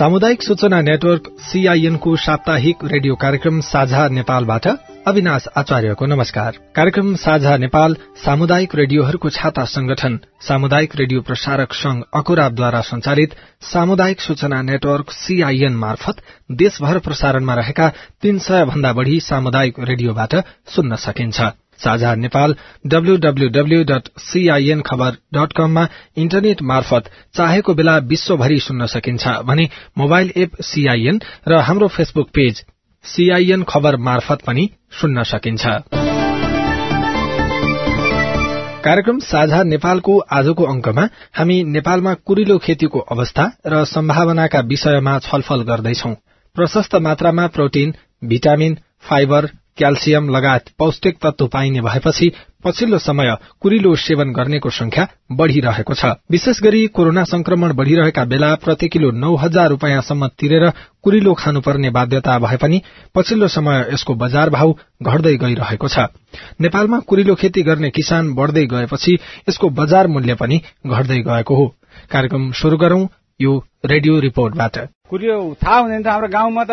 सामुदायिक सूचना नेटवर्क सीआईएनको साप्ताहिक रेडियो कार्यक्रम साझा नेपालबाट अविनाश आचार्यको नमस्कार। कार्यक्रम साझा नेपाल सामुदायिक रेडियोहरूको छाता संगठन सामुदायिक रेडियो प्रसारक संघ अकुराबद्वारा संचालित सामुदायिक सूचना नेटवर्क सीआईएन मार्फत देशभर प्रसारणमा रहेका तीन सय भन्दा बढ़ी सामुदायिक रेडियोबाट सुन्न सकिन्छ। Sajha Nepal W W W dot CIN Khabar dot कममा इन्टरनेट मार्फत चाहेको बेला विश्वभरि सुन्न सकिन्छ भने मोबाइल एप सीआईएन र हाम्रो फेसबुक पेज सीआईएन खबर मार्फत पनि सुन्न सकिन्छ। कार्यक्रम साझा नेपालको आजको अंकमा हामी नेपालमा कुरिलो खेतीको अवस्था र सम्भावनाका विषयमा छलफल गर्दैछौ। प्रशस्त मात्रामा प्रोटिन भिटामिन फाइबर क्याल्सियम लगायत पौष्टिक तत्व पाइने भएपछि पछिल्लो समय कुरिलो सेवन गर्नेको संख्या बढ़िरहेको छ। विशेष गरी कोरोना संक्रमण बढ़िरहेका बेला प्रति किलो नौ हजार रूपियाँसम्म तिरेर कुरिलो खानुपर्ने बाध्यता भए पनि पछिल्लो समय यसको बजार भाव घट्दै गइरहेको छ। नेपालमा कुरिलो खेती गर्ने किसान बढ़दै गएपछि यसको बजार मूल्य पनि घट्दै गएको हो। कार्यक्रम शुरू गरौं यो रेडियो रिपोर्टबाट। कुरियो थाहा हुँदैन थियो हाम्रो गाउँमा त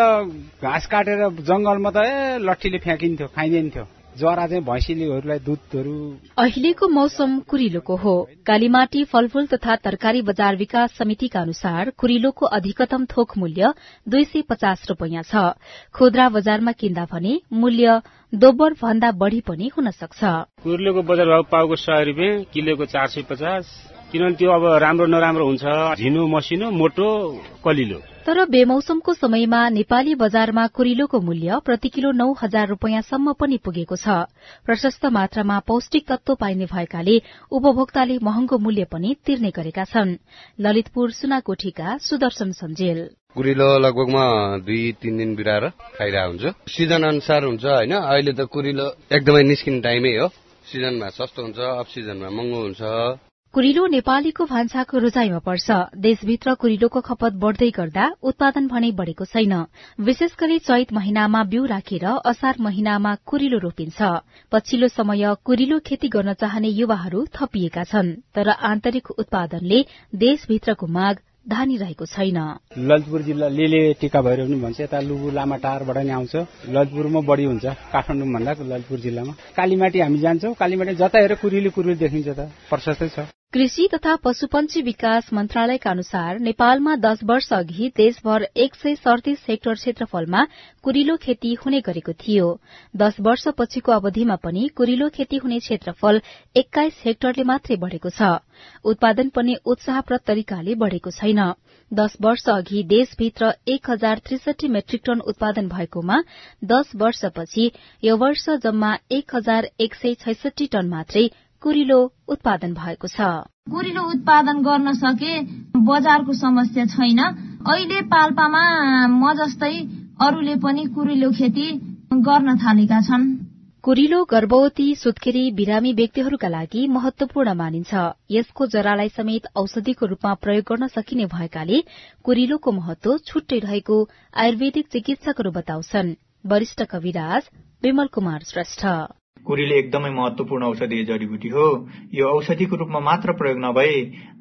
घाँस काटेर जंगलमा त ए लट्ठीले फ्याँकिन्थ्यो खाइदिन्थ्यो। जरा चाहिँ भैँसीलेहरूलाई दुधहरू। अहिलेको मौसम कुरिलोको हो। कालीमाटी फलफूल तथा तरकारी बजार विकास समितिका अनुसार कुरिलोको अधिकतम थोक मूल्य दुई सय पचास रूपियाँ छ। खुद्रा बजारमा किन्दा भने मूल्य दोब्बर भन्दा बढ़ी पनि हुन सक्छ। कुरिलोको बजार भाव पाउको सय रुपियाँ किलोको चार सय पचास। किनभने त्यो अब राम्रो नराम्रो हुन्छ। झिनो मसिनो मोटो कलिलो। तर बेमौसमको समयमा नेपाली बजारमा कुरिलोको मूल्य प्रति किलो नौ हजार रूपियाँसम्म पनि पुगेको छ। प्रशस्त मात्रामा पौष्टिक तत्व पाइने भएकाले उपभोक्ताले महँगो मूल्य पनि तिर्ने गरेका छन्। ललितपुर सुनाकोठीका सुदर्शन सञ्जेल। कुरिलो लगभगमा दुई तिन दिन बिराएर खाइरहेको हुन्छ। सिजन अनुसार हुन्छ होइन। अहिले त कुरिलो एकदमै निस्किने टाइमै हो। सिजनमा सस्तो हुन्छ अफ सिजनमा महँगो हुन्छ। कुरिलो नेपालीको भान्साको रोजाइमा पर्छ। देशभित्र कुरिलोको खपत बढ़दै गर्दा उत्पादन भने बढ़ेको छैन। विशेष गरी चैत महिनामा बिउ राखेर असार महिनामा कुरिलो रोपिन्छ। पछिल्लो समय कुरिलो खेती गर्न चाहने युवाहरू थपिएका छन् तर आन्तरिक उत्पादनले देशभित्रको माग धानिरहेको छैन। ललितपुर जिल्ला लेले टिका भएर पनि भन्छ। यता लुबु लामा टारबाट नि आउँछ। ललितपुरमा बढी हुन्छ। काठमाडौँ भन्दा ललितपुर जिल्लामा। कालीमाटी हामी जान्छौँ। कालीमाटी जता हेर कुरिली कुरिली देखिन्छ त। प्रशस्तै छ। कृषि तथा पशुपन्छी विकास मन्त्रालयका अनुसार नेपालमा दश वर्ष अघि देशभर एक सय सड़तीस हेक्टर क्षेत्रफलमा कुरिलो खेती हुने गरेको थियो। दश वर्ष पछिको अवधिमा पनि कुरिलो खेती हुने क्षेत्रफल एक्काइस हेक्टरले मात्रै बढ़ेको छ। उत्पादन पनि उत्साहप्रद तरिकाले बढ़ेको छैन। दश वर्ष अघि देशभित्र एक हजार त्रिसठी मेट्रिक टन उत्पादन भएकोमा दश वर्षपछि यो वर्ष जम्मा एक हजार एक सय छैसठी टन मात्रै कुरिलो उत्पादन भएको छ। कुरिलो उत्पादन गर्न सके बजारको समस्या छैन। अहिले पाल्पामा म जस्तै अरूले पनि कुरिलो खेती गर्न थालेका छन्। कुरिलो गर्भवती सुत्केरी बिरामी व्यक्तिहरूका लागि महत्वपूर्ण मानिन्छ। यसको जरालाई समेत औषधिको रूपमा प्रयोग गर्न सकिने भएकाले कुरिलोको महत्व छुट्टै रहेको आयुर्वेदिक चिकित्सकहरू बताउँछन्। वरिष्ठ कविराज विमल कुमार श्रेष्ठ। कुरीले एकदमै महत्वपूर्ण औषधीय जडीबुटी हो। यो औषधिको रूपमा मात्र प्रयोग नभए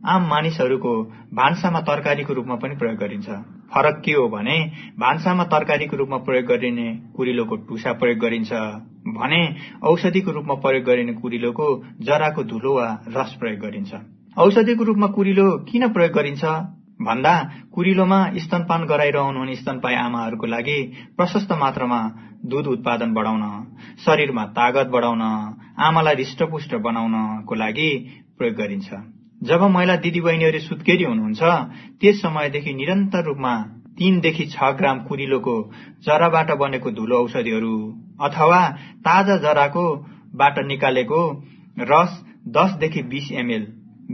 आम मानिसहरूको भान्सामा तरकारीको रूपमा पनि प्रयोग गरिन्छ। फरक के हो भने भान्सामा तरकारीको रूपमा प्रयोग गरिने कुरिलोको टुसा प्रयोग गरिन्छ। भने औषधिको रूपमा प्रयोग गरिने कुरिलोको जराको धुलो वा रस प्रयोग गरिन्छ। औषधिको रूपमा कुरिलो किन प्रयोग गरिन्छ? भन्दा कुरिलोमा स्तनपान गराइरहनुहुने स्तनपाई आमाहरूको लागि प्रशस्त मात्रामा दूध उत्पादन बढाउन शरीरमा तागत बढाउन आमालाई हृष्टपुष्ट बनाउनको लागि प्रयोग गरिन्छ। जब महिला दिदीबहिनीहरू सुत्केरी हुनुहुन्छ त्यस समयदेखि निरन्तर रूपमा तीनदेखि छ ग्राम कुरिलोको जराबाट बनेको धुलो औषधिहरू अथवा ताजा जराको बाट निकालेको रस दसदेखि बीस एमएल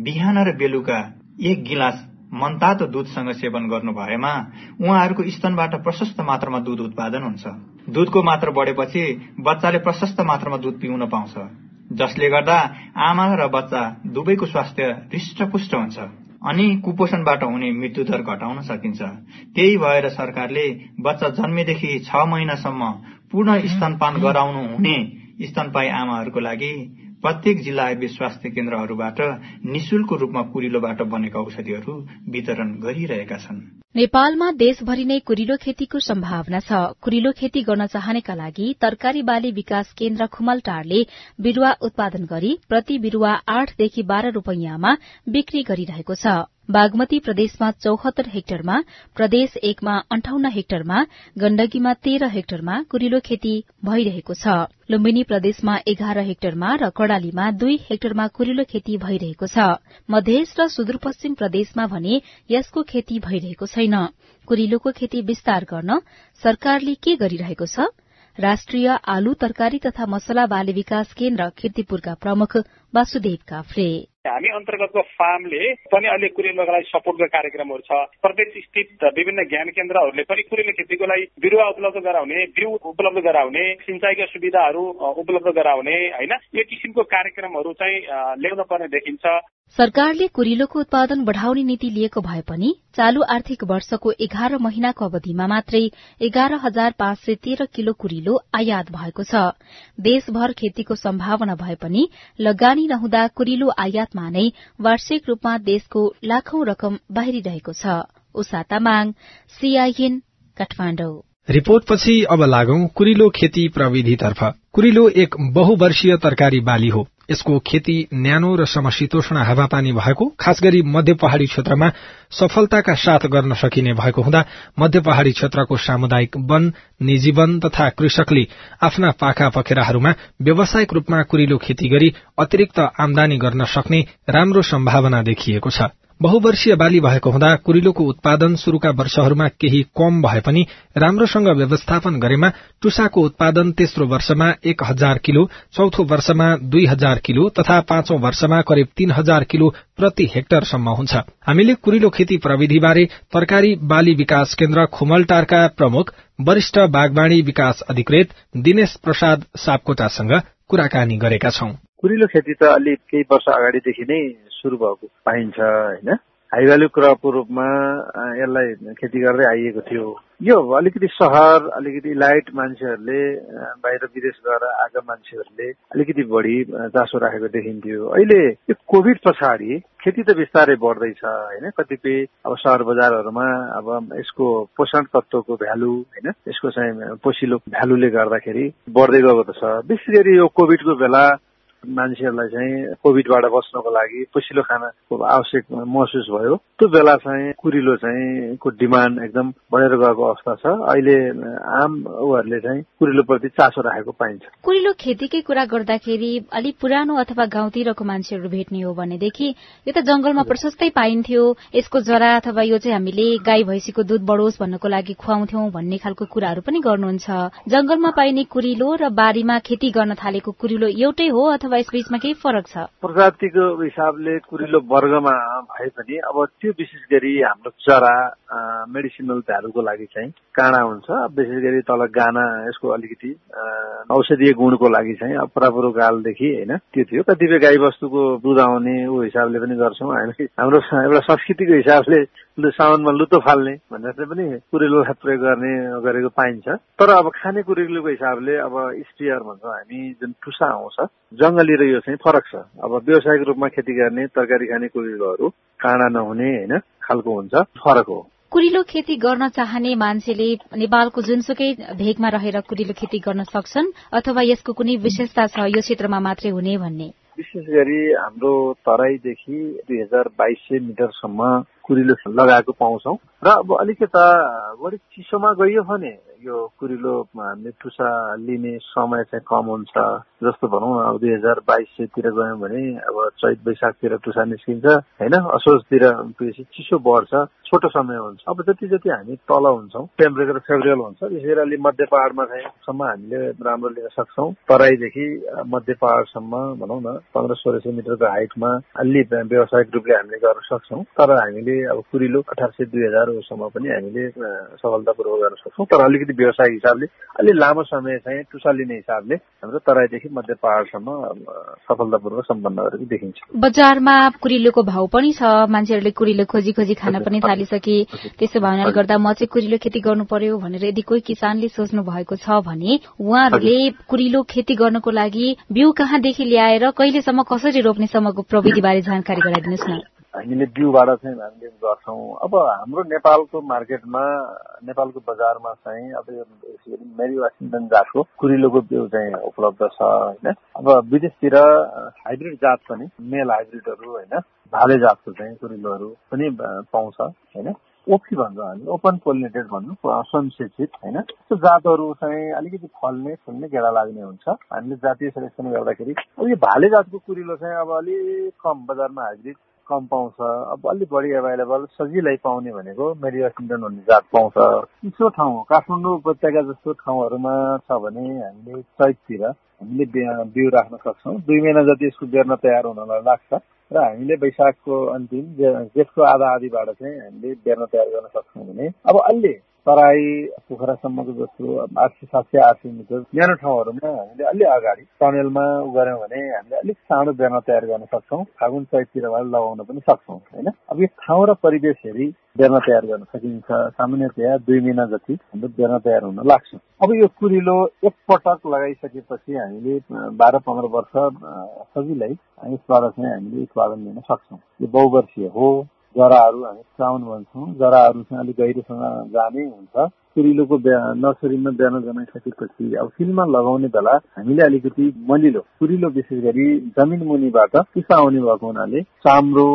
बिहान र बेलुका एक गिलास मनतातो दूधसँग सेवन गर्नु भएमा उहाँहरूको स्तनबाट प्रशस्त मात्रामा दूध उत्पादन हुन्छ। दूधको मात्रा बढेपछि बच्चाले प्रशस्त मात्रामा दूध पिउन पाउँछ। जसले गर्दा आमा र बच्चा दुवैको स्वास्थ्य हृष्टपुष्ट हुन्छ। अनि कुपोषणबाट हुने मृत्युदर घटाउन सकिन्छ। त्यही भएर सरकारले बच्चा जन्मेदेखि छ महिनासम्म पूर्ण स्तनपान गराउनु हुने स्तनपाई आमाहरूको लागि प्रत्येक जिल्ला आयुर्वेद स्वास्थ्य केन्द्रहरूबाट निशुल्क रूपमा कुरिलोबाट बनेका औषधिहरू वितरण गरिरहेका छन्। नेपालमा देशभरि नै कुरिलो खेतीको सम्भावना छ। कुरिलो खेती गर्न चाहनेका लागि तरकारी बाली विकास केन्द्र खुमलटारले बिरूवा उत्पादन गरी प्रति बिरूवा आठदेखि बाह्र रूपियाँमा बिक्री गरिरहेको छ। बागमती प्रदेशमा चौहत्तर हेक्टरमा प्रदेश एकमा अन्ठाउन्न हेक्टरमा गण्डकीमा तेह्र हेक्टरमा कुरिलो खेती भइरहेको छ। लुम्बिनी प्रदेशमा एघार हेक्टरमा र कड़ालीमा दुई हेक्टरमा कुरिलो खेती भइरहेको छ। मधेस र सुदूरपश्चिम प्रदेशमा भने यसको खेती भइरहेको छैन। कुरिलोको खेती विस्तार गर्न सरकारले के गरिरहेको छ? राष्ट्रिय आलु तरकारी तथा मसला बाली विकास केन्द्र किर्तिपुरका प्रमुख वासुदेव काफ्रे हामी अन्तर्गतको फार्मले पनि अहिले कुरिलोका लागि सपोर्टको कार्यक्रमहरू छ। प्रदेश स्थित विभिन्न ज्ञान केन्द्रहरूले पनि कुरिलो खेतीको लागि बिरुवा उपलब्ध गराउने बिउ उपलब्ध गराउने सिंचाइका सुविधाहरू उपलब्ध गराउने होइन? यो किसिमको कार्यक्रमहरू चाहिँ ल्याउन पर्ने देखिन्छ। सरकारले कुरिलोको उत्पादन बढ़ाउने नीति लिएको भए पनि चालू आर्थिक वर्षको एघार महिनाको अवधिमा मात्रै एघार हजार पाँच सय तेह्र किलो कुरिलो आयात भएको छ। देशभर खेतीको सम्भावना भए पनि लगानी नहुँदा कुरिलो आयातमा नै वार्षिक रूपमा देशको लाखौं रकम बाहिरिरहेको छ। रिपोर्टपछि अब लागौं कुरिलो खेती प्रविधितर्फ। कुरिलो एक बहुवर्षीय तरकारी बाली हो। यसको खेती न्यानो र समशीतोष्ण हावापानी भएको खास गरी मध्य पहाड़ी क्षेत्रमा सफलताका साथ गर्न सकिने भएको हुँदा मध्य पहाड़ी क्षेत्रको सामुदायिक वन निजी वन तथा कृषकले आफ्ना पाखा पखेराहरूमा व्यावसायिक रूपमा कुरिलो खेती गरी अतिरिक्त आमदानी गर्न सक्ने राम्रो सम्भावना देखिएको छ। बहुवर्षीय बाली भएको हुँदा कुरिलोको उत्पादन शुरूका वर्षहरूमा केही कम भए पनि राम्रोसँग व्यवस्थापन गरेमा टुसाको उत्पादन तेस्रो वर्षमा एक हजार किलो चौथो वर्षमा दुई हजार किलो तथा पाँचौं वर्षमा करिब तीन हजार किलो प्रति हेक्टरसम्म हुन्छ। हामीले कुरिलो खेती प्रविधिबारे तरकारी बाली विकास केन्द्र खुमलटारका प्रमुख वरिष्ठ बागवाणी विकास अधिकृत दिनेश प्रसाद सापकोटासँग कुराकानी गरेका छौं। कुरिलो खेती त अलि केही वर्ष अगाडिदेखि नै सुरु भएको पाइन्छ होइन? हाई भ्यालु क्रपको रूपमा यसलाई खेती गर्दै आइएको थियो। यो अलिकति सहर अलिकति लाइट मान्छेहरूले बाहिर विदेश गएर आएका मान्छेहरूले अलिकति बढी चासो राखेको देखिन्थ्यो। अहिले यो कोभिड पछाडि खेती त बिस्तारै बढ्दैछ होइन? कतिपय अब सहर बजारहरूमा अब यसको पोषण तत्वको भ्यालु होइन? यसको चाहिँ पोसिलो भ्यालुले गर्दाखेरि बढ्दै गएको त छ। विशेष गरी यो कोभिडको बेला मान्छेहरूलाई चाहिँ कोभिडबाट बस्नको लागि पसिलो खानाको आवश्यक महसुस भयो। त्यो बेला चाहिँ कुरिलो चाहिँ को डिमान्ड एकदम बढेर गएको अवस्था छ। अहिले आम उहरूले चाहिँ कुरिलोप्रति चासो राखेको पाइन्छ। कुरिलो खेतीकै कुरा गर्दाखेरि अलिक पुरानो अथवा गाउँतिरको मान्छेहरू भेट्ने हो भनेदेखि यो त जंगलमा प्रशस्तै पाइन्थ्यो। यसको जरा अथवा यो चाहिँ हामीले गाई भैँसीको दूध बढोस् भन्नको लागि खुवाउँथ्यौं भन्ने खालको कुराहरू पनि गर्नुहुन्छ। जंगलमा पाइने कुरिलो र बारीमा खेती गर्न थालेको कुरिलो एउटै हो अथवा यसबीचमा केही फरक छ? प्रजातिको हिसाबले कुरिलो वर्गमा भए पनि अब त्यो विशेष गरी हाम्रो चरा मेडिसिनल भ्यालुको लागि चाहिँ काँडा हुन्छ। विशेष गरी तल गाना यसको अलिकति औषधीय गुणको लागि चाहिँ अब परापुरो कालदेखि होइन त्यो थियो। कतिपय गाई वस्तुको दुध आउने ऊ हिसाबले पनि गर्छौँ। हामी हाम्रो एउटा संस्कृतिको हिसाबले साउनमा लुतो फाल्ने भनेर चाहिँ पनि कुरिलोलाई प्रयोग गर्ने गरेको पाइन्छ। तर अब खाने कुरिलोको हिसाबले अब स्पियर भन्छौँ हामी जुन टुसा आउँछ जङ्गली र यो चाहिँ फरक छ। अब व्यावसायिक रूपमा खेती गर्ने तरकारी खाने कुरिलोहरू काँडा नहुने होइन खालको हुन्छ फरक हो। कुरिलो खेती गर्न चाहने मान्छेले नेपालको जुनसुकै भेगमा रहेर कुरिलो खेती गर्न सक्छन् अथवा यसको कुनै विशेषता छ यो क्षेत्रमा मात्रै हुने भन्ने? विशेष गरी हाम्रो तराईदेखि दुई हजार बाइस सय मिटरसम्म कुरिलो लगाएको पाउँछौ। र अब अलिकता बढी चिसोमा गइयो भने यो कुरिलो हामीले टुसा लिने समय चाहिँ कम हुन्छ। जस्तो भनौँ न अब दुई हजार बाइसतिर गयौँ भने अब चैत वैशाखतिर टुसा निस्किन्छ होइन? असोजतिर चिसो बढ्छ छोटो समय हुन्छ। अब जति जति हामी तल हुन्छौँ टेम्परेचर फेभरेबल हुन्छ। विशेष गरी अलि मध्य पहाडमा चाहिँ सम्म हामीले राम्रो लिन सक्छौँ। तराईदेखि मध्य पहाडसम्म भनौँ न पन्ध्र सोह्र सय मिटरको हाइटमा अलि व्यावसायिक रूपले हामीले गर्न सक्छौँ। तर हामीले अब कुरिलो अठार सय दुई हजारसम्म पनि हामीले सफलतापूर्वक गर्न सक्छौँ। तर अलिकति व्यवसायिक हिसाबले अलि लामो समय चाहिँ टुसा लिने हिसाबले हाम्रो तराईदेखि मध्य पहाड़सम्म सफलतापूर्वक सम्पन्न गरेको देखिन्छ। बजारमा कुरिलोको भाउ पनि छ मान्छेहरूले कुरिलो खोजी खोजी खान पनि थालिसके त्यसो भए गर्दा म चाहिँ कुरिलो खेती गर्नु पर्यो भनेर यदि कोही किसानले सोच्नु भएको छ भने उहाँहरूले कुरिलो खेती गर्नको लागि बिउ कहाँदेखि ल्याएर कहिलेसम्म कसरी रोप्नेसम्मको प्रविधि बारे जानकारी गराइदिनुहोस् न। हामीले बिउबाट चाहिँ हामीले गर्छौँ। अब हाम्रो नेपालको मार्केटमा नेपालको बजारमा चाहिँ अब मेरी वासिङटन जातको कुरिलोको बिउ चाहिँ उपलब्ध छ होइन? अब विदेशतिर हाइब्रिड जात पनि मेल हाइब्रिडहरू होइन? भाले जातको चाहिँ कुरिलोहरू पनि पाउँछ होइन? ओपी भन्छ हामी ओपन पोलिनेटेड भन्नु स्वयंशिक्षित होइन? त्यस्तो जातहरू चाहिँ अलिकति फल्ने फुल्ने गेडा लाग्ने हुन्छ। हामीले जातीय सेलेक्सन गर्दाखेरि अब यो भाले जातको कुरिलो चाहिँ अब अलिक कम बजारमा हाइब्रिड कम पाउँछ। अब अलिक बढी एभाइलेबल सजिलै पाउने भनेको मेरी वासिङटन भन्ने जात पाउँछ। चिसो ठाउँ काठमाडौँ उपत्यका जस्तो ठाउँहरूमा छ भने हामीले चैततिर हामीले बिउ राख्न सक्छौँ। दुई महिना जति यसको बेर्न तयार हुनलाई लाग्छ र हामीले वैशाखको अन्तिम जेठको आधा आधीबाट चाहिँ हामीले बेर्न तयार गर्न सक्छौँ भने। अब अहिले तराई पोखरासम्मको जस्तो आठ सय सात सय आठ सय मिटर न्यानो ठाउँहरूमा हामीले अलि अगाडि टनेलमा गऱ्यौँ भने हामीले अलिक सानो बेर्ना तयार गर्न सक्छौँ फागुन चैततिर लगाउन पनि सक्छौँ होइन? अब यो ठाउँ र परिवेश हेरी बेर्ना तयार गर्न सकिन्छ। सामान्यतया दुई महिना जति हाम्रो बेर्ना तयार हुन लाग्छ। अब यो कुरिलो एकपटक लगाइसकेपछि हामीले बाह्र पन्ध्र वर्ष सजिलै यसबाट चाहिँ हामीले उत्पादन लिन सक्छौँ। यो बहुवर्षीय हो। जराहरू हामी साउन भन्छौँ जराहरू चाहिँ अलिक गहिरोसँग जाने हुन्छ। कुरिलोको नर्सरीमा बिहान जमाइसकेपछि अब फिल्डमा लगाउने बेला हामीले अलिकति मलिलो कुरिलो विशेष गरी जमिन मुनिबाट टुसा आउने भएको हुनाले चाम्रो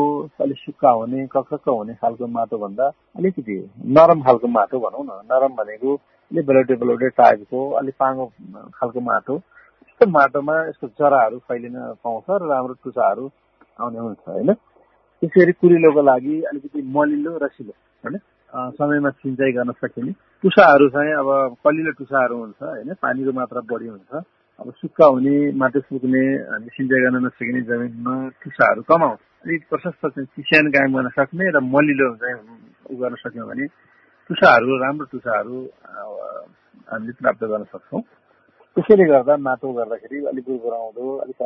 अलिक सुक्खा हुने कक्क हुने खालको माटो भन्दा अलिकति नरम खालको माटो भनौँ न। नरम भनेको अलिक बेलौटे बेलौटे टाइपको अलिक पाँगो खालको माटो। त्यस्तो माटोमा यसको जराहरू फैलिन पाउँछ र राम्रो टुसाहरू आउने हुन्छ होइन? त्यसै गरी कुरिलोको लागि अलिकति मलिलो रसिलो होइन? समयमा सिँचाइ गर्न सकिने। टुसाहरू चाहिँ अब कलिलो टुसाहरू हुन्छ होइन? पानीको मात्रा बढी हुन्छ। अब सुक्खा हुने माटो सुक्ने हामी सिँचाइ गर्न नसकिने जमिनमा टुसाहरू कमाउँछ। अलिक प्रशस्त चाहिँ चिस्यान कायम गर्न सक्ने र मलिलो चाहिँ उ गर्न सक्यौँ भने टुसाहरू राम्रो टुसाहरू हामीले प्राप्त गर्न सक्छौँ। त्यसैले गर्दा माटो गर्दाखेरि अलिक गुरगुराउँदो अलिक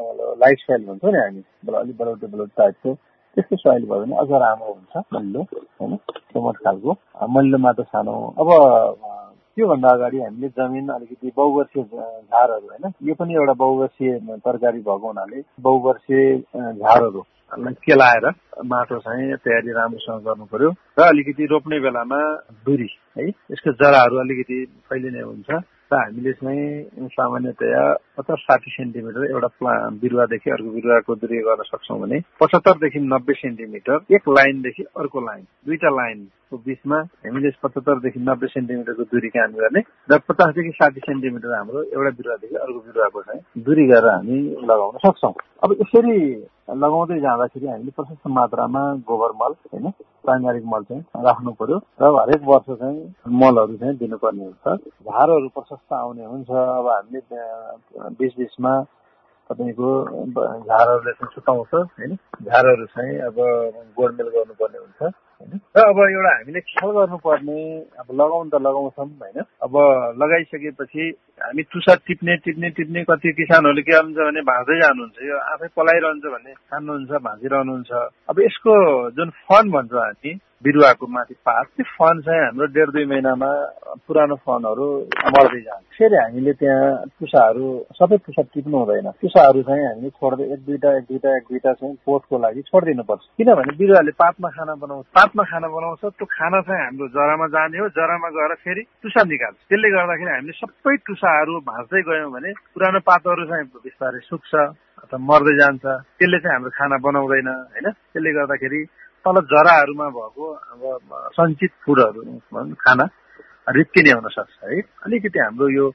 लाइफ स्टाइल भन्छौँ नि हामी। अलिक बलौटे बलौटे टाइपको त्यस्तो सोइल भयो भने अझ राम्रो हुन्छ मल्लो होइन? टोमट खालको। मल्लो माटो सानो। अब त्योभन्दा अगाडि हामीले जमिन अलिकति बहुवर्षीय झारहरू होइन? यो पनि एउटा बहुवर्षीय तरकारी भएको हुनाले बहुवर्षीय झारहरू केलाएर माटो चाहिँ तयारी राम्रोसँग गर्नु पर्यो र अलिकति रोप्ने बेलामा दुरी है? यसको जराहरू अलिकति फैलिने हुन्छ। हामीले चाहिँ सामान्यतया पचास साठी सेन्टिमिटर एउटा प्ला बिरुवादेखि अर्को बिरुवाको दूरी गर्न सक्छौँ भने पचहत्तरदेखि नब्बे सेन्टिमिटर एक लाइनदेखि अर्को लाइन दुईटा लाइनको बिचमा हामीले पचहत्तरदेखि नब्बे सेन्टिमिटरको दूरी काम गर्ने र पचासदेखि साठी सेन्टिमिटर हाम्रो एउटा बिरुवादेखि अर्को बिरुवाको चाहिँ दूरी गरेर हामी लगाउन सक्छौँ। अब यसरी लगाउँदै जाँदाखेरि हामीले प्रशस्त मात्रामा गोबर मल होइन प्राइमारिक मल चाहिँ राख्नु पर्यो र हरेक वर्ष चाहिँ मलहरू चाहिँ दिनुपर्ने हुन्छ। झारहरू प्रशस्त आउने हुन्छ। अब हामीले बिच बिचमा तपाईँको झारहरूले चाहिँ सुताउँछ होइन? झारहरू चाहिँ अब गोडमेल गर्नुपर्ने हुन्छ होइन? र अब एउटा हामीले ख्याल गर्नुपर्ने अब लगाउनु त लगाउँछौँ होइन? अब लगाइसकेपछि हामी टुसा टिप्ने टिप्ने टिप्ने कति किसानहरूले के हुन्छ भने भाँच्दै जानुहुन्छ यो आफै पलाइरहन्छ भन्ने खानुहुन्छ भाँचिरहनुहुन्छ अब यसको जुन फन भन्छ हामी बिरुवाको माथि पात त्यो फन चाहिँ हाम्रो डेढ दुई महिनामा पुरानो फनहरू मर्दै जान्छ। फेरि हामीले त्यहाँ टुसाहरू सबै टुसा टिप्नु हुँदैन। टुसाहरू चाहिँ हामीले छोड्दै एक दुईटा एक दुईटा एक दुईटा चाहिँ पोटको लागि छोडिदिनुपर्छ। किनभने बिरुवाले पातमा खाना बनाउँछ पातमा खाना बनाउँछ त्यो खाना चाहिँ हाम्रो जरामा जाने हो जरामा गएर फेरि टुसा निकाल्छ। त्यसले गर्दाखेरि हामीले सबै टुसाहरू भाँच्दै गयौँ भने पुरानो पातहरू चाहिँ बिस्तारै सुक्छ अथवा मर्दै जान्छ। त्यसले चाहिँ हाम्रो खाना बनाउँदैन होइन? त्यसले गर्दाखेरि तल जराहरूमा भएको अब सञ्चित फुडहरू खाना रित्किने हुन सक्छ है। अलिकति हाम्रो यो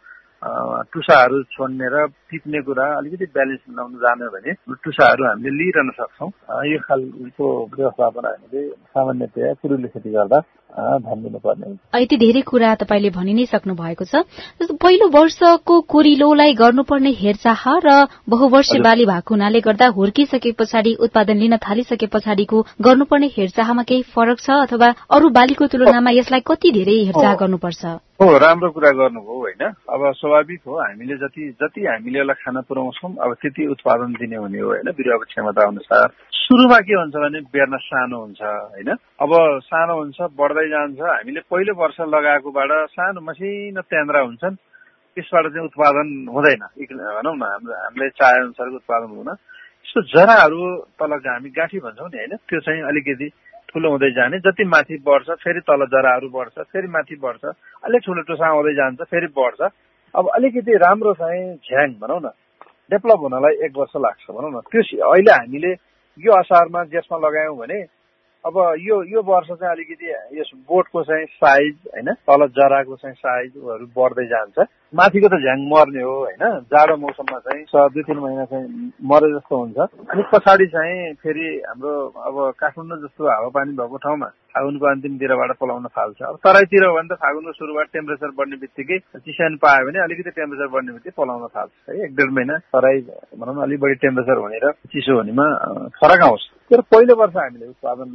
टुसाहरू छोड्ने र टिप्ने कुरा अलिकति ब्यालेन्स मिलाउनु जान्यो भने टुसाहरू हामीले लिइरहन सक्छौँ। यो खालको व्यवस्थापन हामीले सामान्यतया कुरुले खेती गर्दा ध्यान दिनुपर्ने हुन्छ यति धेरै कुरा तपाईँले भनि नै सक्नु भएको छ पहिलो वर्षको कुरिलोलाई गर्नुपर्ने हेरचाह र बहुवर्ष बाली भएको हुनाले गर्दा हुर्किसके पछाडि उत्पादन लिन थालिसके पछाडिको गर्नुपर्ने हेरचाहमा केही फरक छ अथवा अरू बालीको तुलनामा यसलाई कति धेरै हेरचाह गर्नुपर्छ? हो राम्रो कुरा गर्नुभयो होइन। अब स्वाभाविक हो हामीले जति जति हामीले यसलाई खाना पुऱ्याउँछौँ अब त्यति उत्पादन दिने हुने हो होइन बिरुवाको क्षमता अनुसार। सुरुमा के हुन्छ भने बेर्न सानो हुन्छ होइन। अब सानो हुन्छ बढ्दै जान्छ। हामीले पहिलो वर्ष लगाएकोबाट सानो मसिनो त्यान्द्रा हुन्छन्। त्यसबाट चाहिँ उत्पादन हुँदैन। भनौँ न हामीले चाहे अनुसारको उत्पादन हुन। यस्तो जराहरू तल हामी गाँठी भन्छौँ नि होइन? त्यो चाहिँ अलिकति ठुलो हुँदै जाने। जति माथि बढ्छ फेरि तल जराहरू बढ्छ फेरि माथि बढ्छ। अलिक ठुलो टुसा आउँदै जान्छ फेरि बढ्छ। अब अलिकति राम्रो चाहिँ झ्याङ भनौँ न डेभलप हुनलाई एक वर्ष लाग्छ भनौँ न। त्यो अहिले हामीले यो असारमा जेठमा लगायौँ भने अब यो यो वर्ष चाहिँ अलिकति यस बोटको चाहिँ साइज होइन तल जराको चाहिँ साइजहरू बढ्दै जान्छ। माथिको त झ्याङ मर्ने हो होइन? जाडो मौसममा चाहिँ दुई तिन महिना चाहिँ मरे जस्तो हुन्छ। अनि पछाडि चाहिँ फेरि हाम्रो अब काठमाडौँ जस्तो हावापानी भएको ठाउँमा फागुनको अन्तिमतिरबाट पलाउन थाल्छ। अब तराईतिर हो भने त फागुनको सुरुबाट टेम्परेचर बढ्ने बित्तिकै चिसान पायो भने अलिकति टेम्परेचर बढ्ने बित्तिकै पलाउन थाल्छ। है एक डेढ महिना तराई भनौँ न अलिक बढी टेम्परेचर हुने र चिसो हुनेमा फरक आउँछ। तर पहिलो वर्ष हामीले उत्पादन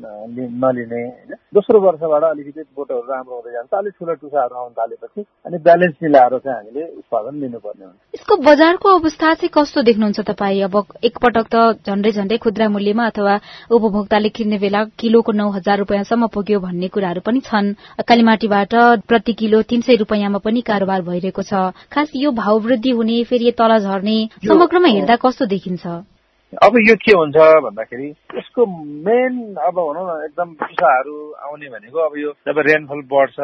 नलिने होइन? दोस्रो वर्षबाट अलिकति बोटहरू राम्रो हुँदै जान्छ अलिक ठुलो टुसाहरू आउन थालेपछि अनि ब्यालेन्स मिलाएर चाहिँ हामीले उत्पादन लिनुपर्ने हुन्छ यसको बजारको अवस्था चाहिँ कस्तो देख्नुहुन्छ तपाईँ? अब एकपटक त झण्डै झण्डै खुद्रा मूल्यमा अथवा उपभोक्ताले किन्ने बेला किलोको नौ हजार रुपियाँसम्म पुग्यो भन्ने कुराहरू पनि छन्। कालीमाटीबाट प्रति किलो तीन सय रुपियाँमा पनि कारोबार भइरहेको छ। खास यो भाव वृद्धि हुने फेरि तल झर्ने समग्रमा हेर्दा कस्तो देखिन्छ? अब यो के हुन्छ भन्दाखेरि यसको मेन अब भनौँ न एकदम पिसाहरू आउने भनेको अब यो जब रेनफल बढ्छ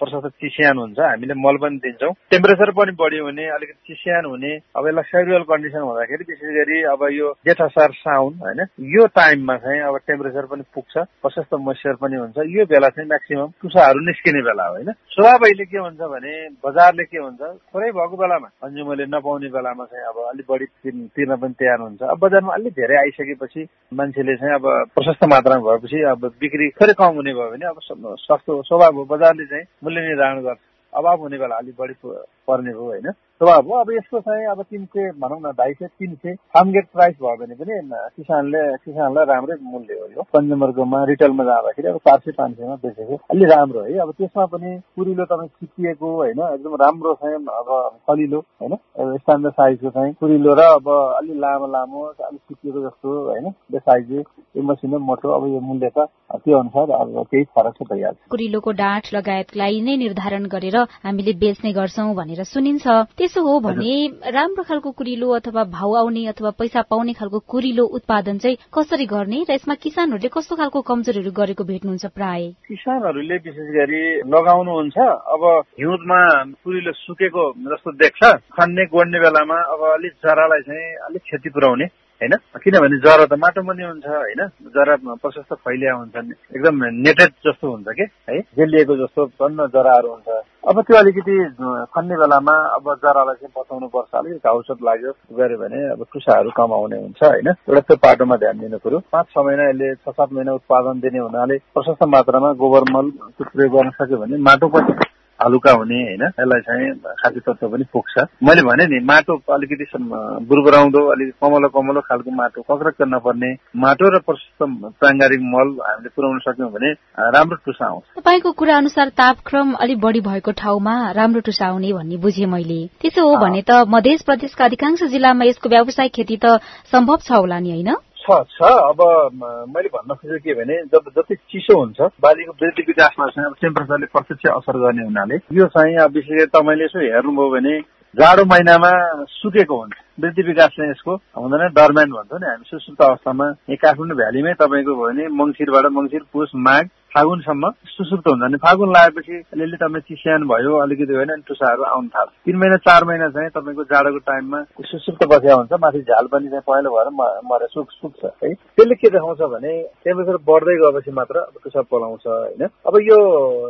प्रशस्त चिस्यान हुन्छ हामीले मल पनि दिन्छौँ। टेम्परेचर पनि बढी हुने अलिकति चिस्यान हुने अब यसलाई सेड्युल कन्डिसन हुँदाखेरि विशेष गरी अब यो जेठ असार साउन होइन यो टाइममा चाहिँ अब टेम्परेचर पनि पुग्छ प्रशस्त मोइस्चर पनि हुन्छ। यो बेला चाहिँ म्याक्सिमम टुसाहरू निस्किने बेला होइन। स्वभाव अहिले के हुन्छ भने बजारले के हुन्छ थोरै भएको बेलामा कन्ज्युमरले नपाउने बेलामा चाहिँ अब अलिक बढी तिर्न पनि तयार हुन्छ। हुन्छ। अब बजारमा अलिक धेरै आइसकेपछि मान्छेले चाहिँ अब प्रशस्त मात्रामा भएपछि अब बिक्री थोरै कम हुने भयो भने अब सस्तो स्वभाव हो। बजारले चाहिँ मूल्य निर्धारण गर्छ। अभाव हुने बेला अलिक बढी पर्ने भयो होइन। स्वभाव हो अब यसको चाहिँ अब तिन सय भनौँ न ढाई सय तिन सय फार्मगेट प्राइस भयो भने पनि किसानले किसानलाई राम्रै मूल्य हो यो। कन्ज्युमरकोमा रिटेलमा जाँदाखेरि अब चार सय पाँच सयमा बेचेको। अलि राम्रो है। अब त्यसमा पनि कुरिलो तपाईँ खिचिएको होइन एकदम राम्रो चाहिँ अब कलिलो होइन। स्ट्यान्डर्ड साइजको चाहिँ कुरिलो र अब अलि लामो लामो अलिक सिकिएको जस्तो होइन। साइज यो मसिनो मोटो अब यो मूल्य त त्यो अनुसार अब केही फरक चाहिँ भइहाल्छ। कुरिलोको डाँठ लगायतलाई नै निर्धारण गरेर हामीले बेच्ने गर्छौं भनेर सुनिन्छ। त्यसो हो भने राम्रो खालको कुरिलो अथवा भाउ आउने अथवा पैसा पाउने खालको कुरिलो उत्पादन चाहिँ कसरी गर्ने र यसमा किसानहरूले कस्तो खालको कमजोरीहरू गरेको भेट्नुहुन्छ प्राय? किसानहरूले विशेष गरी लगाउनुहुन्छ अब हिउँदमा कुरिलो सुकेको जस्तो देख्छ। खन्ने गोड्ने बेलामा अब अलिक जरालाई चाहिँ अलिक क्षति पुर्याउने। होइन? किनभने जरा त माटो पनि हुन्छ होइन? जरा प्रशस्त फैलिया हुन्छन् एकदम नेटेड जस्तो हुन्छ कि? है? जेलिएको जस्तो टन्न जराहरू हुन्छ। अब त्यो अलिकति खन्ने बेलामा अब जरालाई चाहिँ बचाउनु पर्छ। अलिकति औषध लाग्यो। गऱ्यो भने अब टुसाहरू कमाउने हुन्छ होइन? एउटा त्यो पाटोमा ध्यान दिनु पर्यो पाँच छ महिना यसले छ सात महिना उत्पादन दिने हुनाले प्रशस्त मात्रामा गोबर मल प्रयोग गर्न सक्यो भने माटो पनि हलुका हुने होइन? यसलाई चाहिँ खाद्य तत्व पनि पुग्छ मैले भने नि माटो अलिकति बुर्बराउँदो अलिकति कमलो कमलो खालको माटो कक्रक नपर्ने। माटो र प्रशस्त प्राङ्गारिक मल हामीले पुऱ्याउन सक्यौँ भने राम्रो टुसा आउँछ। तपाईँको कुरा अनुसार तापक्रम अलिक बढी भएको ठाउँमा राम्रो टुसा आउने भन्ने बुझेँ मैले। त्यसो हो भने त मध्य प्रदेशका अधिकांश जिल्लामा यसको व्यावसायिक खेती त सम्भव छ होला नि होइन? छ छ। अब मैले भन्न खोजेको के भने जब जति चिसो हुन्छ बालीको वृद्धि विकासमा चाहिँ अब टेम्परेचरले प्रत्यक्ष असर गर्ने हुनाले यो चाहिँ अब विशेष गरी तपाईँले यसो हेर्नुभयो भने जाडो महिनामा सुकेको हुन्छ। वृद्धि विकास चाहिँ यसको हुँदैन डरम्यान भन्छौँ नि हामी। सुसुप्त अवस्थामा यहाँ काठमाडौँ भ्यालीमै तपाईँको भयो भने मङ्सिरबाट मङ्सिर पुष माघ फागुनसम्म सुसुप्त हुन्छ। अनि फागुन लगाएपछि अलिअलि तपाईँ चिस्यान भयो अलिकति होइन अनि टुसाहरू आउनु थाल्छ। तिन महिना चार महिना चाहिँ तपाईँको जाडोको टाइममा सुसुप्त बसिया हुन्छ। माथि झाल पनि चाहिँ पहेँलो भएर मरेर सुक सुक्छ है। त्यसले के देखाउँछ भने टेम्परेचर बढ्दै गएपछि मात्र अब टुसा पलाउँछ होइन। अब यो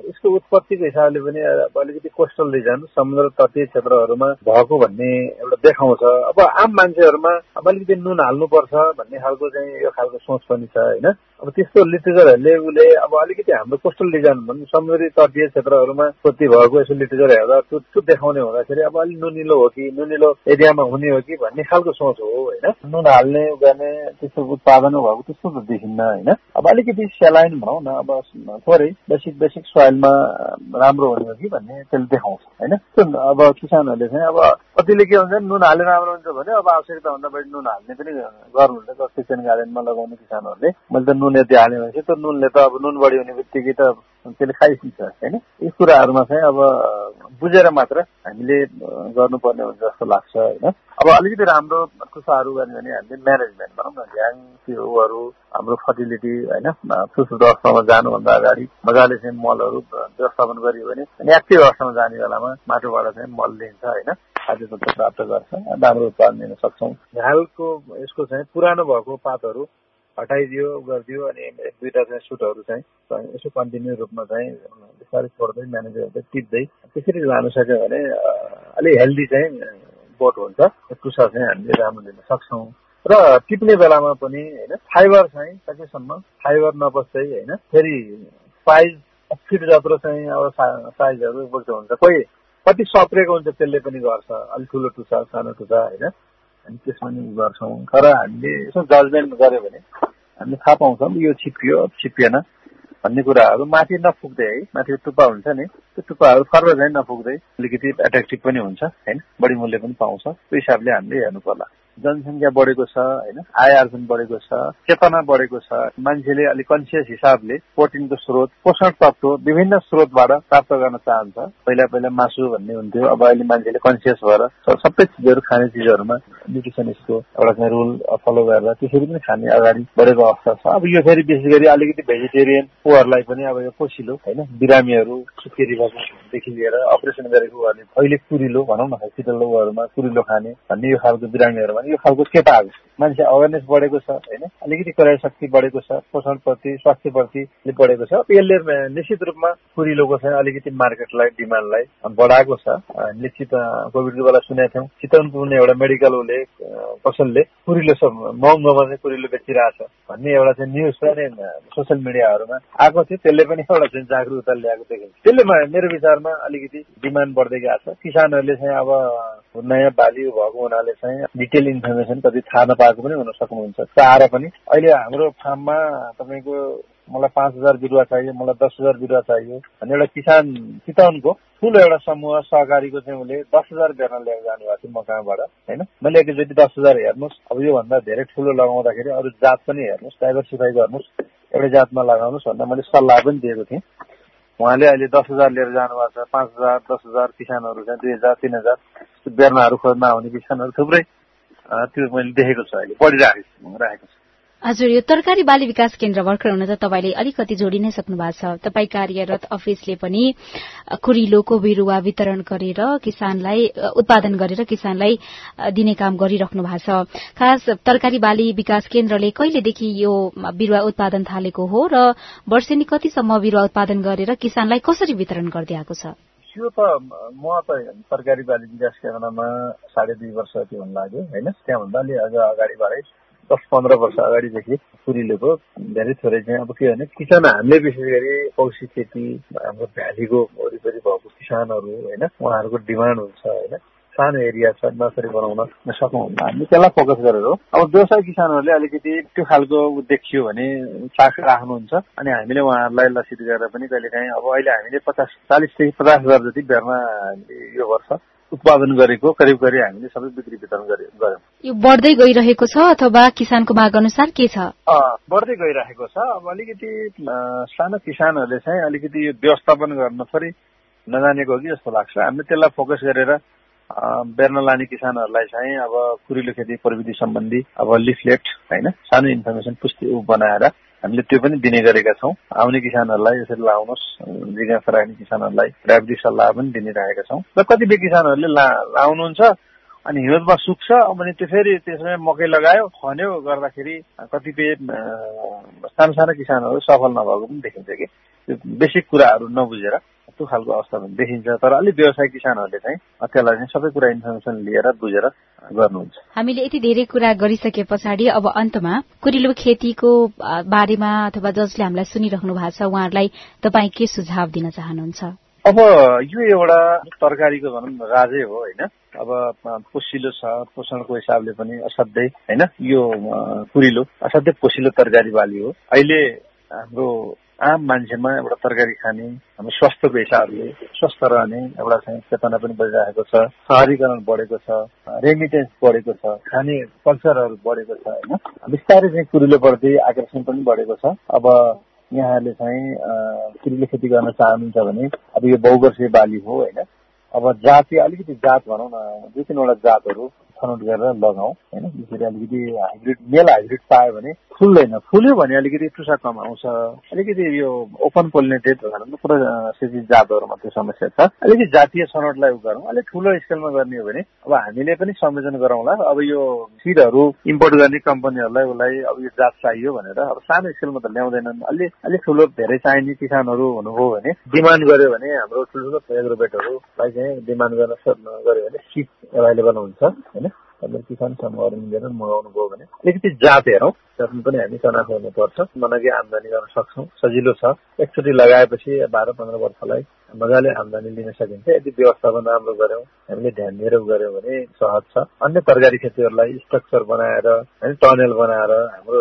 यसको उत्पत्तिको हिसाबले पनि अलिकति कोस्टल रिजन समुद्र तटीय क्षेत्रहरूमा भएको भन्ने एउटा देखाउँछ। अब आम मान्छेहरूमा अब अलिकति नुन हाल्नुपर्छ भन्ने खालको चाहिँ यो खालको सोच पनि छ होइन। अब त्यस्तो लिटरेचरहरूले उसले अब अलिकति हाम्रो कोस्टल डिजाइन भनौँ समुद्री तटीय क्षेत्रहरूमा उत्पत्ति भएको यसो लिटरेचर हेर्दा त्यो देखाउने हुँदाखेरि अब अलिक नुनिलो हो कि नुनिलो एरियामा हुने हो कि भन्ने खालको सोच हो होइन? नुन हाल्ने गर्ने त्यस्तो उत्पादन भएको त्यस्तो त देखिन्न होइन? अब अलिकति सेलाइन भनौँ न अब थोरै बेसिक बेसिक सोइलमा राम्रो हुने हो कि भन्ने त्यसले देखाउँछ होइन? अब किसानहरूले चाहिँ अब कतिले के हुन्छ नुन हाले राम्रो हुन्छ भने अब आवश्यकता भन्दा बढी नुन हाल्ने पनि गर्नुहुन्छ किचन गार्डनमा लगाउने किसानहरूले मैले त नुन यति हालेँ भनेपछि त्यो नुनले त अब नुन बढी हुने बित्तिकै त त्यसले खाइसिन्छ होइन? यी कुराहरूमा चाहिँ अब बुझेर मात्र हामीले गर्नुपर्ने हुन्छ जस्तो लाग्छ होइन? अब अलिकति राम्रो कुसाहरू गर्ने भने हामीले म्यानेजमेन्ट भनौँ न ध्यान त्योहरू हाम्रो फर्टिलिटी होइन? सुसुत अवस्थामा जानुभन्दा अगाडि मजाले चाहिँ मलहरू व्यवस्थापन गरियो भने अनि एक्टिभ अवस्थामा जाने बेलामा माटोबाट चाहिँ मल लिन्छ होइन? खाद्य तत्व प्राप्त गर्छ राम्रो उत्पादन दिन सक्छौँ। झालको यसको चाहिँ पुरानो भएको पातहरू हटाइदियो गरिदियो अनि दुईवटा चाहिँ सुटहरू चाहिँ यसो कन्टिन्यू रूपमा चाहिँ बिस्तारै छोड्दै म्यानेज गर्दै टिप्दै त्यसरी लानु सक्यो भने अलिक हेल्दी चाहिँ बोट हुन्छ। टुसा चाहिँ हामीले राम्रो दिन सक्छौँ। र टिप्ने बेलामा पनि होइन फाइबर चाहिँ सकेसम्म फाइबर नबस्दै होइन फेरि साइज फिट जत्रो चाहिँ अब साइजहरू बोक्दो हुन्छ। कोही कति सप्रेको हुन्छ त्यसले पनि गर्छ। अलिक ठुलो टुसा सानो टुसा होइन। हामी त्यसमा नि गर्छौँ। तर हामीले यसो जजमेन्ट गऱ्यो भने हामीले थाहा पाउँछौँ यो छिप्पियो छिप्पिएन भन्ने कुराहरू। माथि नपुग्दै है माथि टुप्पा हुन्छ नि। त्यो टुप्पाहरू फर्र चाहिँ नपुग्दै अलिकति एट्र्याक्टिभ पनि हुन्छ होइन? बढी मूल्य पनि पाउँछ। त्यो हिसाबले हामीले हेर्नु पर्ला जनसङ्ख्या बढेको छ होइन? आय आर्जन बढेको छ चेतना बढेको छ मान्छेले अलिक कन्सियस हिसाबले प्रोटिनको स्रोत पोषण तत्व विभिन्न स्रोतबाट प्राप्त गर्न चाहन्छ। पहिला पहिला मासु भन्ने हुन्थ्यो अब अहिले मान्छेले कन्सियस भएर सबै चिजहरू खाने चिजहरूमा न्युट्रिसनिस्टको एउटा चाहिँ रुल फलो गरेर त्यसरी पनि खाने अगाडि बढेको अवस्था छ। अब यो फेरि विशेष गरी अलिकति भेजिटेरियन कोहरूलाई पनि अब यो पोसिलो होइन? बिरामीहरू सुकेरी भएकोदेखि लिएर अपरेसन गरेको अहिले कुरिलो भनौँ न हस्पिटलहरूमा कुरिलो खाने भन्ने यो खालको बिरामीहरूमा यो खालको आएको मान्छे अवेरनेस बढेको छ होइन? अलिकति क्रय शक्ति बढेको छ पोषणप्रति स्वास्थ्यप्रति बढेको छ। यसले निश्चित रूपमा कुरिलोको चाहिँ अलिकति मार्केटलाई डिमान्डलाई बढाएको छ। निश्चित कोभिडको बेला सुनेका थियौँ। चितवनको कुनै एउटा मेडिकल उसले पसलले कुरिलो महँगोमा चाहिँ कुरिलो बेचिरहेछ भन्ने एउटा चाहिँ न्युज पनि सोसियल मिडियाहरूमा आएको थियो। त्यसले पनि एउटा चाहिँ जागरुकता ल्याएको देखिन्छ त्यसले मेरो विचारमा अलिकति डिमान्ड बढ्दै गएको छ। किसानहरूले चाहिँ अब नयाँ बाली भएको हुनाले चाहिँ डिटेल इन्फर्मेसन कति थाहा नपाएको पनि हुन सक्नुहुन्छ। चाहेर पनि। अहिले हाम्रो फार्ममा तपाईँको मलाई पाँच हजार बिरुवा चाहियो मलाई दस हजार बिरुवा चाहियो भने एउटा किसान चितवनको ठुलो एउटा समूह सहकारीको चाहिँ उसले दस हजार बेर्ना लिएर जानुभएको थियो म कहाँबाट होइन? मैले एकचोटि दस हजार हेर्नुहोस्। अब योभन्दा धेरै ठुलो लगाउँदाखेरि अरू जात पनि हेर्नुहोस् डाइभर्सिफाई गर्नुहोस्। एउटै जातमा लगाउनुहोस् भनेर मैले सल्लाह पनि दिएको थिएँ। उहाँले अहिले दस हजार लिएर जानुभएको छ पाँच हजार दस हजार किसानहरू चाहिँ दुई हजार तिन हजार बेर्नाहरू खोज्न आउने किसानहरू थुप्रै त्यो मैले देखेको छु अहिले बढिरहेको राखेको छ। हजुर यो तरकारी बाली विकास केन्द्र भर्खर हुन त तपाईँले अलिकति जोडि नै सक्नु भएको छ। तपाईँ कार्यरत अफिसले पनि कुरिलोको बिरुवा वितरण गरेर किसानलाई उत्पादन गरेर किसानलाई दिने काम गरिराख्नु भएको छ। खास तरकारी बाली विकास केन्द्रले कहिलेदेखि यो बिरुवा उत्पादन थालेको हो र वर्षेनी कतिसम्म बिरुवा उत्पादन गरेर किसानलाई कसरी वितरण गर्दै आएको छ? यो त म त सरकारी बाली विकास केन्द्रमा साढे दुई वर्ष जति हुन लाग्यो होइन? त्यहाँभन्दा अलि अझ अगाडिबाटै दस पन्ध्र वर्ष अगाडिदेखि कुरिलोको धेरै थोरै चाहिँ अब के भने किसान हामीले विशेष गरी पौसी खेती हाम्रो भ्यालीको वरिपरि भएको किसानहरू होइन उहाँहरूको डिमान्ड हुन्छ होइन। सानो एरिया छ नर्सरी बनाउन नसकौँ हामीले त्यसलाई फोकस गरेर अब व्यवसाय किसानहरूले अलिकति त्यो खालको देखियो भने चाख राख्नुहुन्छ। अनि हामीले उहाँहरूलाई लक्षित गरेर पनि कहिलेकाहीँ अब अहिले हामीले पचास चालिसदेखि पचास हजार जति बेर्ना यो वर्ष उत्पादन गरेको करिब करिब हामीले सबै बिक्री वितरण गर्यौँ यो बढ्दै गइरहेको छ अथवा किसानको माग अनुसार के छ? बढ्दै गइरहेको छ। अब अलिकति सानो किसानहरूले चाहिँ अलिकति यो व्यवस्थापन गर्न थोरै नजानेको हो कि जस्तो लाग्छ। हामीले त्यसलाई फोकस गरेर बेर्न लाने किसानहरूलाई चाहिँ अब कुरिलो खेती प्रविधि सम्बन्धी अब लिफलेट होइन सानो इन्फर्मेसन पुस्ति बनाएर हामीले त्यो पनि दिने गरेका छौँ। आउने किसानहरूलाई यसरी लाउनुहोस्। जिज्ञासा राख्ने किसानहरूलाई डायबिटिज सल्लाह पनि दिने राखेका छौँ। र कतिपय किसानहरूले ला लाउनुहुन्छ अनि हिउँदमा सुक्छ अनि त्यो फेरि त्यसमा मकै लगायो खन्यो गर्दाखेरि कतिपय सानो सानो किसानहरू सफल नभएको पनि देखिन्छ कि। त्यो बेसिक कुराहरू नबुझेर त्यो खालको अवस्था पनि देखिन्छ। तर अलिक व्यवसाय किसानहरूले चाहिँ त्यसलाई चाहिँ सबै कुरा इन्फर्मेसन लिएर बुझेर गर्नुहुन्छ। हामीले यति धेरै कुरा गरिसके पछाडि अब अन्तमा कुरिलो खेतीको बारेमा अथवा जसले हामीलाई सुनिराख्नु भएको छ उहाँहरूलाई तपाईँ के सुझाव दिन चाहनुहुन्छ? अब यो एउटा तरकारीको भनौँ राजै हो होइन? अब पोसिलो छ पोषणको हिसाबले पनि असाध्यै होइन? यो कुरिलो असाध्यै पोसिलो तरकारी बाली हो। अहिले हाम्रो आम मान्छेमा एउटा तरकारी खाने हाम्रो स्वास्थ्यको हिसाबले स्वस्थ रहने एउटा चाहिँ चेतना पनि बढिरहेको छ। सहरीकरण बढेको छ रेमिटेन्स बढेको छ खाने कल्चरहरू बढेको छ होइन? बिस्तारै चाहिँ कुरिलोप्रति आकर्षण पनि बढेको छ। अब यहाँहरूले चाहिँ कुरिलो खेती गर्न चाहनुहुन्छ भने अब यो बहुवर्षीय बाली हो होइन? अब जातीय अलिकति जात भनौँ न दुई तिनवटा जातहरू छनौट गरेर लगाऊ होइन? त्यसरी अलिकति हाइब्रिड मेल हाइब्रिड पायो भने फुल्दैन। फुल्यो भने अलिकति टुसा कम आउँछ। अलिकति यो ओपन पोलिनेटेड पुरा सिजी जातहरूमा त्यो समस्या छ। अलिकति जातीय छनौटलाई उ गरौँ अलिक ठुलो स्केलमा गर्ने हो भने अब हामीले पनि संयोजन गरौँला। अब यो सिडहरू इम्पोर्ट गर्ने कम्पनीहरूलाई उसलाई अब यो जात चाहियो भनेर अब सानो स्केलमा त ल्याउँदैनन्। अलिक अलिक ठुलो धेरै चाहिने किसानहरू हुनुभयो भने डिमान्ड गर्यो भने हाम्रो ठुल्ठुलो एग्रोबेटहरूलाई चाहिँ डिमान्ड गर्न गऱ्यो भने सिट एभाइलेबल हुन्छ होइन? किसान समूहहरू मिलेर मगाउनु भयो भने अलिकति जात हेरौँ त्यसमा पनि हामी तनाख हुनुपर्छ मनकी आमदानी गर्न सक्छौँ सजिलो छ एकचोटि लगाएपछि बाह्र पन्ध्र वर्षलाई मजाले आमदानी लिन सकिन्छ। यदि व्यवस्थापन राम्रो गर्यौँ हामीले ध्यान दिएर गर्यौँ भने सहज छ। अन्य तरकारी खेतीहरूलाई स्ट्रक्चर बनाएर होइन टनेल बनाएर हाम्रो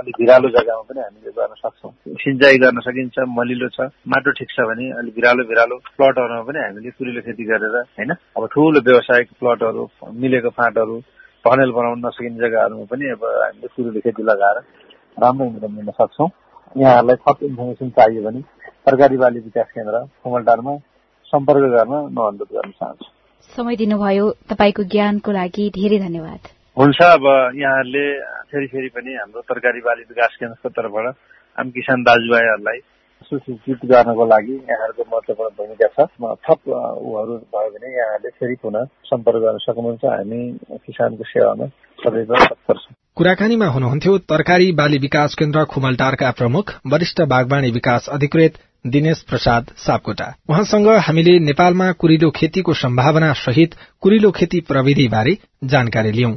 अलिक भिरालो जग्गामा पनि हामीले गर्न सक्छौँ। सिँचाइ गर्न सकिन्छ मलिलो छ माटो ठिक छ भने अलिक भिरालो भिरालो प्लटहरूमा पनि हामीले कुरिलो खेती गरेर होइन अब ठुलो व्यवसायिक प्लटहरू मिलेको फाँटहरू टनेल बनाउन नसकिने जग्गाहरूमा पनि अब हामीले कुरिलो खेती लगाएर राम्रो इन्कम दिन सक्छौँ। यहाँहरूलाई थप इन्फर्मेसन चाहियो भने सरकारी बाली विकास केन्द्र कुमलटारमा सम्पर्क गर्न म अनुरोध गर्न चाहन्छु। समय दिनुभयो। तपाईँको ज्ञानको लागि धेरै धन्यवाद। हुन्छ अब यहाँहरूले फेरि फेरि पनि हाम्रो तरकारी बाली विकास केन्द्रको तर्फबाट आम किसान दाजुभाइहरूलाई सुसूचित गर्नको लागि यहाँहरूको महत्वपूर्ण भूमिका छ। थप उहरू भयो भने यहाँहरूले फेरि पुनः सम्पर्क गर्न सक्नुहुन्छ। हामी किसानको सेवामा सदैव तत्पर छौँ। कुराकानीमा हुनुहुन्थ्यो तरकारी बाली विकास केन्द्र खुमलटारका प्रमुख वरिष्ठ बागवानी विकास अधिकृत दिनेश प्रसाद सापकोटा। उहाँसँग हामीले नेपालमा कुरिलो खेतीको सम्भावना सहित कुरिलो खेती प्रविधि बारे जानकारी लियौं।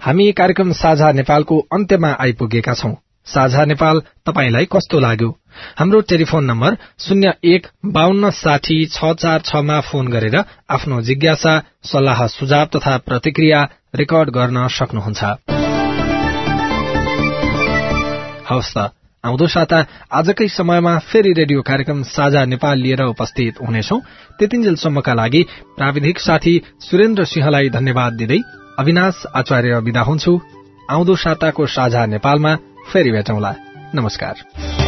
हामी कार्यक्रम साझा नेपालको अन्त्यमा आइपुगेका छौं। साझा नेपाल तपाईंलाई कस्तो लाग्यो? हाम्रो टेलिफोन नम्बर शून्य एक बान्न साठी छ चार छमा फोन गरेर आफ्नो जिज्ञासा सल्लाह सुझाव तथा प्रतिक्रिया रेकर्ड गर्न सक्नुहुन्छ। आउँदो साता आजकै समयमा फेरि रेडियो कार्यक्रम साझा नेपाल लिएर उपस्थित हुनेछौ। त्यतिन्जेलसम्मका लागि प्राविधिक साथी सुरेन्द्र सिंहलाई धन्यवाद दिँदै अविनाश आचार्य विदा हुन्छु। आउँदो साताको साझा नेपालमा फेरि भेटौँला। नमस्कार।